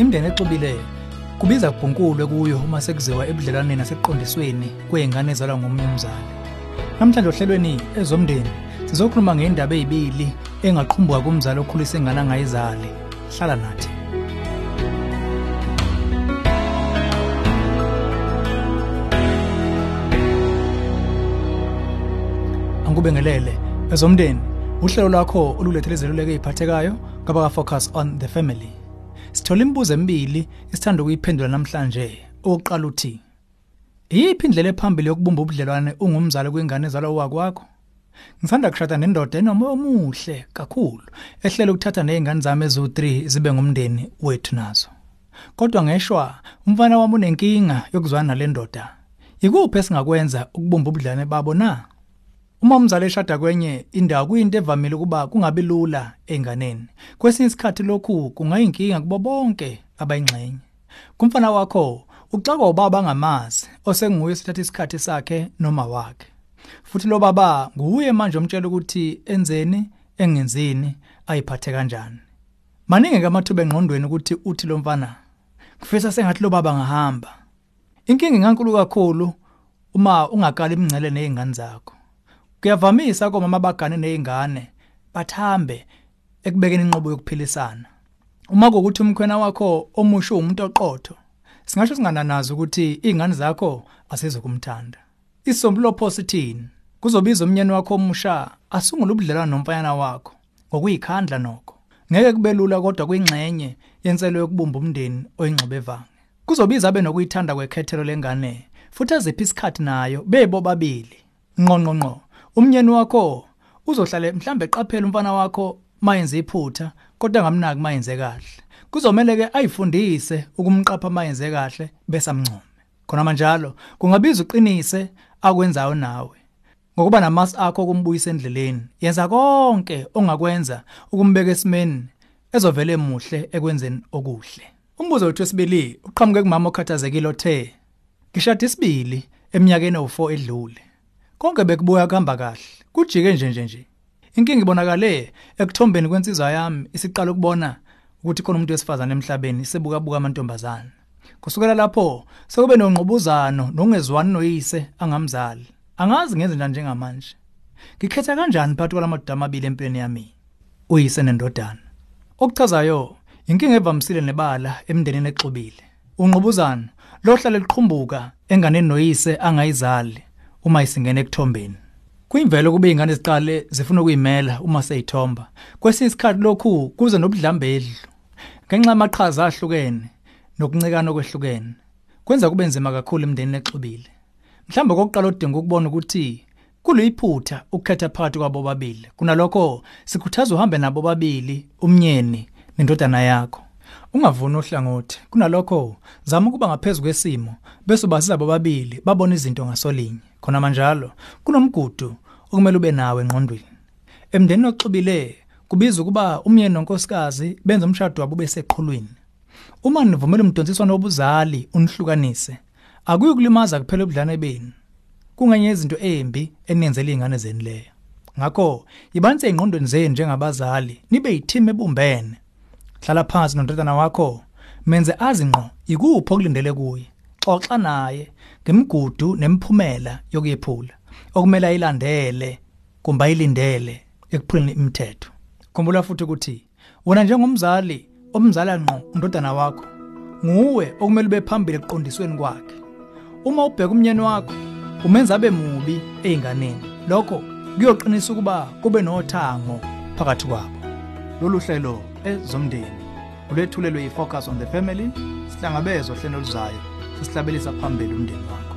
imndeni exubileyo kubiza kubhunkulwe kuyo uma sekuziwa ebudlelwaneni nasekuqondisweni kwey'ngane ezalwa ngomunye umzali. Namhlanje ohlelweni ezomndeni sizokhuluma ngendaba ey'bili engaqhumbuka kumzali okhulisa ingane angayizali. Hlala nathi. Angikubingelele ezomndeni uhlelo lwakho olulethele izeluleko ey'phathekayo kabaka-focus on the family. Sithola imibuzo emibili esithanda ukuyiphendula namhlanje. Owokuqala uthi iyiphi indlela ephambili yokubumba ubudlelwane ungumzali kwingane ezalwa wakwakho ngithanda kushada nendoda enomoya omuhle kakhulu ehlela ukuthatha nezingane zami eziwu-3 zibe ngumndeni wethu nazo. Kodwa ngeshwa umfana wami unenkinga yokuzwana nale ndoda. Yikuphi esingakwenza ukubumba ubudlelwane babo na? Uma umzali eshada kwenye indawo kuyinto evamile ukuba kungabi lula enganeni. Kwesinye isikhathi lokhu kungayinkinga kubo bonke abayingxenye. Kumfana wakho uxakwa ubaba angamazi osenguye sithatha isikhathi sakhe noma wakhe. Futhi lo baba nguye manje omtshela ukuthi enzeni engenzini ayiphathe kanjani. Maningi kamathuba engqondweni ukuthi uthi lo mfana kufisa sengathi lo baba ngahamba. Inkinga ingankulu kakhulu uma ungaqala imingcele nezingane zakho. Kuyavamisa komama abagane nezingane bathambe ekubekeni inqobo yokuphilisana. Uma kuukuthi umkhwena wakho omusha umuntu oqotho, singasho singananazi ukuthi izingane zakho asizokumthanda. Isombululo posithini? Kuzobiza umnyeni wakho omusha asungule ubudlelwano nomfanyana wakho ngokuyikhandla nokho. Ngeke kube lula kodwa kuyingxenye yenselo yokubumba umndeni oyingxubevanga. Kuzobiza abe nokuyithanda kwekhethelo lengane futhi aziphi isikhathi nayo bebo babili. Ngqonqo ngqo. Umnyeni wakho uzohlale mhlambe eqaphela umfana wakho mayenze iphutha kodwa ngamnaki mayenze kahle. Kuzomela ke ayifundise ukumqapha mayenze kahle bese amncome. Khona manjalo kungabiza uqinise akwenzayo nawe. Ngokuba namasi akho kumbuyisa endleleni yenza konke ongakwenza ukumbeka esimeni ezovele emuhle ekwenzeni okuhle. Umbuzo wethu wesibili uqhamuke kumama okhathazekile othe ngishada isibili eminyakeni owu4 edlule. Konke bekubuya kuhamba kahle. Kujike nje nje nje. Inkinga ibonakale ekuthombeni kwensizwa yami isiqala ukubona ukuthi khona umuntu wesifazane emhlabeni sebuka buka amantombazana kusukela lapho sekube nongqubuzano nongezwani noyise angamzali. Angazi ngenze njani njengamanje. Ngikhetha kanjani phakathi kwalamadoda amabili empilweni yami? Uyise nendodana. Okuchazayo inkinga evamisile nebala emndenini exubile. Ungqubuzano lohlale liqhumbuka enganeni noyise angayizali. Uma isingene ekuthombeni kuyimvelo kube izingane ziqale zifuna ukuyimela uma seyithomba kwesinye isikhathi lokhu kuze nobudlambedlu. Ngenxa yamaqhaza ahlukene nokuncekana okwehlukene kwenza kube nzima kakhulu emndenini exubile. Mhlawumbe kokuqala udinga ukubona ukuthi kuliphutha ukukhetha phakathi kwabo babili kunalokho sikhuthaza uhambe nabo babili umnyeni nendodana yakho. Ungavuni ohlangothi kunalokho zama ukuba ngaphezulu kwesimo bese ubasiza bobabili babona izinto ngasolinye. Khona manjalo kunomgudu okumele ube nawe engqondweni. Emndenini oxubile kubiza ukuba umyeni nonkosikazi benza umshado wabo beseqhulwini uma nivumela umdonsiswano wobuzali unihlukanise akuyi kulimaza kuphela ubudlane benu. Kungenye izinto embi enenzela izingane zeni leyo. Ngakho yibanise engqondweni zenu njengabazali nibe yithimi ebumbene. Hlala phansi nondodana wakho menze azi ngqo ikuphi okulindele kuye. Xoxa naye ngemigudu nemphumela yokuyephula okumele ayilandele kumbe ayilindele ekuphuleni imithetho. Khumbula futhi ukuthi wena njengomzali omzala ngqo undodana wakho nguwe okumele ube phambili ekuqondisweni kwakhe. Uma ubheka umnyeni wakho umenza abe mubi einganeni lokho kuyoqinisa ukuba kube nothango phakathi kwabo. Lolu hlelo ezomndeni ulethulelwe yi-focus on the family sihlangabezwa hlelo luzayo sisihlabelisa phambili umndeni wakho